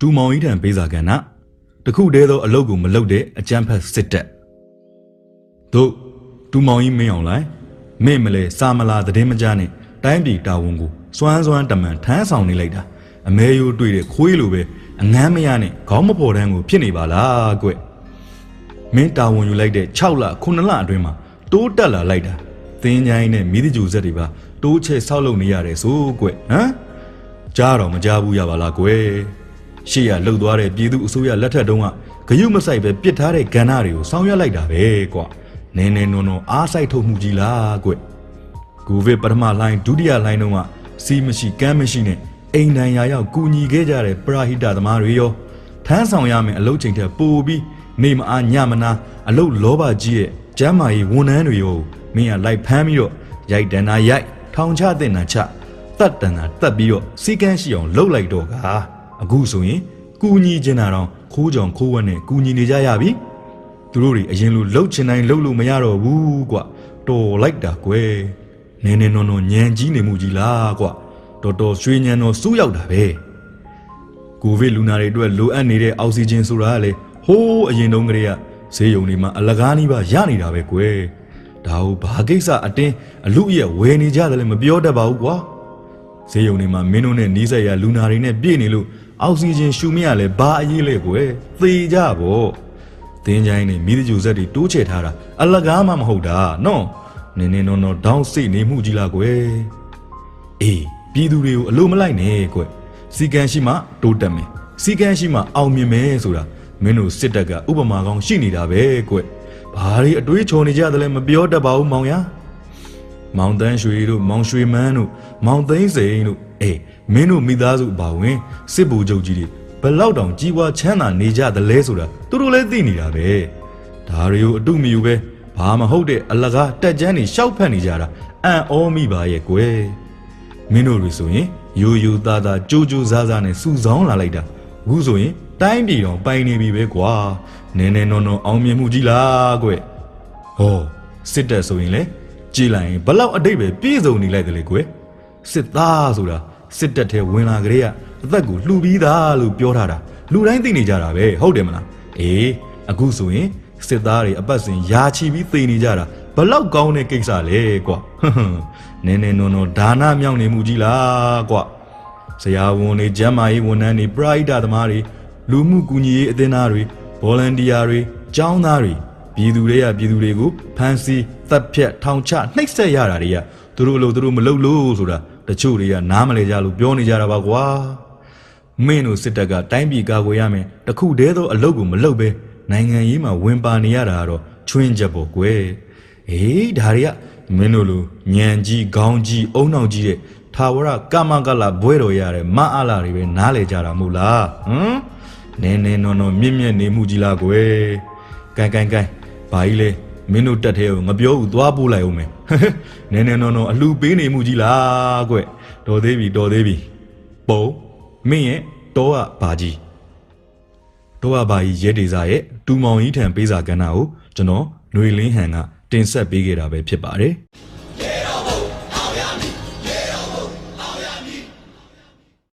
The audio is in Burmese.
ဒူမောင်ကြီးထံပေးစာကဏ္ဍတခုတည်းသောအလုပ်ကိုမလုပ်တဲ့အကြမ်းဖက်စစ်တပ်တို့ဒူမောင်ကြီးမင်းအောင်လိုက်မင်းမလဲစာမလာသတင်းမကြားနဲ့တိုင်းပြည်တာဝန်ကိုစွမ်းစွမ်းတမန်ထမ်းဆောင်နေလိုက်တာအမဲရိုးတွေ့တဲ့ခွေးလိုပဲအငမ်းမရနဲ့ခေါင်းမပေါ်တန်းကိုဖြစ်နေပါလားကွမင်းတာဝန်ယူလိုက်တဲ့6လ9လအတွင်းမှာတိုးတက်လာလိုက်တာသင်းချိုင်းနဲ့မိသကြူဆက်တွေပါတိုးချဲ့ဆောက်လုပ်နေရတယ်ဆိုကွဟမ်ကြားတော့မကြားဘူးရပါလားကွ ရှေ့ရလှုပ်သွားတဲ့ပြည်သူအစိုးရလက်ထက်တုန်းကဂယုမဆိုင်ပဲပြစ်ထားတဲ့ကဏ္ဍတွေကိုဆောင်ရွက်လိုက်တာပဲကွနင်းနေနုံနုံအားဆိုင်ထုတ်မှုကြီးလားကွကိုဗစ်ပထမလိုင်းဒုတိယလိုင်းတုန်းကစီးမရှိကမ်းမရှိနဲ့အိမ်တန်ရာရောက်ကူညီခဲ့ကြတဲ့ပရာဟိတသမားတွေရောထမ်းဆောင်ရမယ်အလုပ်ချိန်ထက်ပိုပြီးနေမအားညမနာအလုပ်လောဘကြီးရဲ့ကျမ်းမာရေးဝန်ထမ်းတွေရောမင်းကလိုက်ဖမ်းပြီးတော့ရိုက်တန်တာရိုက်ထောင်ချတဲ့နာချတတ်တန်တာတက်ပြီးတော့စီကန်းရှိအောင်လှုပ်လိုက်တော့က အခုဆိုရင်ကူညီချင်တာတော့ခိုးကြောင်ခိုးဝက်နဲ့ကူညီနေကြရပြီသူတို့တွေအရင်လိုလှုပ်ချင်တိုင်းလှုပ်လို့မရတော့ဘူးကွတော်လိုက်တာကွယ်နင်းနေနော်နော်ညံကြီးနေမှုကြီးလားကွတော်တော်ရွှေညံတော်စူးရောက်တာပဲကိုဗစ်လူနာတွေအတွက်လိုအပ်နေတဲ့အောက်ဆီဂျင်ဆိုတာကလေဟိုးအရင်တုန်းကတည်းကဈေးရုံတွေမှာအလကားနီးပါရနေတာပဲကွယ်ဒါဟုတ်ဘာကိစ္စအတင်းအလူရဲ့ဝယ်နေကြတယ်လည်းမပြောတတ်ပါဘူးကွာဈေးရုံတွေမှာမင်းတို့နဲ့နီးစက်ရလူနာတွေနဲ့ပြည့်နေလို့ အောက်ဆီဂျင်ရှူမရလဲဘာအရေးလဲကွယ်သေကြပေါ့သင်းချိုင်းနဲ့မိသကြိုဆက်တွေတိုးချဲ့ထားတာအလကားမှမဟုတ်တာနော်နင်းနေနော်နော်ဒေါင်းစိတ်နေမှုကြီးလားကွယ်အေးပြည်သူတွေကိုအလိုမလိုက်နဲ့ကွယ်စီကံရှိမှတိုးတက်မယ်စီကံရှိမှအောင်မြင်မယ်ဆိုတာမင်းတို့စစ်တပ်ကဥပမာကောင်းရှိနေတာပဲကွယ်ဘာတွေအတွေးချော်နေကြတယ်လဲမပြောတတ်ပါဘူးမောင်ရ မောင်တန်းရွှေတို့မောင်ရွှေမန်းတို့မောင်သိန်းစိန်တို့အေးမင်းတို့မိသားစုအပါဝင်စစ်ဘူချုပ်ကြီးတွေဘလောက်တောင်ကြီးပွားချမ်းသာနေကြသလဲဆိုတာသူတို့လည်းသိနေတာပဲဒါတွေကိုအတုမယူပဲဘာမဟုတ်တဲ့အလကားတက်ကြမ်းနေရှောက်ဖက်နေကြတာအံ့ဩမိပါရဲ့ကွယ်မင်းတို့တွေဆိုရင်ယူယူသားသားကြိုးကြိုးစားစားနဲ့စူဆောင်းလာလိုက်တာအခုဆိုရင်တိုင်းပြည်တော်ပိုင်နေပြီပဲကွာနင်းနေနော်နော်အောင်မြင်မှုကြီးလားကွယ်ဟောစစ်တပ်ဆိုရင်လေ ကြည်လိုက်ရင်ဘလောက်အတိတ်ပဲပြည့်စုံနေလိုက်တယ်လေကွယ်စစ်သားဆိုတာစစ်တပ်ထဲဝင်လာကြတဲ့ကအသက်ကိုလှူပြီးသားလို့ပြောထားတာလူတိုင်းသိနေကြတာပဲဟုတ်တယ်မလားအေးအခုဆိုရင်စစ်သားတွေအပတ်စဉ်ယာချီပြီးသေနေကြတာဘလောက်ကောင်းတဲ့ကိစ္စလဲကွာဟွန်းဟွန်းနင်းနေနုံနုံဒါနမြောက်နေမှုကြီးလားကွာဆရာဝန်တွေကျမ်းမာရေးဝန်ထမ်းတွေပရိဒသမားတွေလူမှုကူညီရေးအသင်းသားတွေဗော်လန်တီယာတွေကျောင်းသားတွေ ပြည်သူတွေကပြည်သူတွေကိုဖမ်းဆီးတပ်ဖြတ်ထောင်ချနှိပ်စက်ရတာတွေကသူတို့အလို့သူတို့မလုပ်လို့ဆိုတာတချို့တွေကနားမလဲကြလို့ပြောနေကြတာပါကွာမင်းတို့စစ်တပ်ကတိုင်းပြည်ကာကွယ်ရမယ်တခုတည်းသောအလုပ်ကိုမလုပ်ပဲနိုင်ငံရေးမှာဝင်ပါနေရတာကတော့ချွင်းချက်ပေါ့ကွယ်အေးဒါတွေကမင်းတို့လိုညံကြီးခေါင်းကြီးအုံနောက်ကြီးတဲ့ထာဝရကမကလဘွဲတော်ရတဲ့မအားလာတွေပဲနားလေကြတာမို့လားဟမ်နင်းနေနော်နော်မြင့်မြတ်နေမှုကြီးလားကွယ်ကန်ကန်ကန် ဘာကြီးလဲမင်းတို့တက်သေးကိုငပြောဘူးသွားပို့လိုက်အောင်မယ်နည်းနည်းနော်နော်အလှပေးနေမှုကြီးလားကွတော်သေးပြီတော်သေးပြီပုံမင်းရဲ့တောကဘာကြီးတောကဘာကြီးရဲဒေစာရဲ့တူမောင်ကြီးထံပေးစာကဏ္ဍကိုကျွန်တော်ຫນွေလင်းဟန်ကတင်ဆက်ပေးခဲ့တာပဲဖြစ်ပါတယ်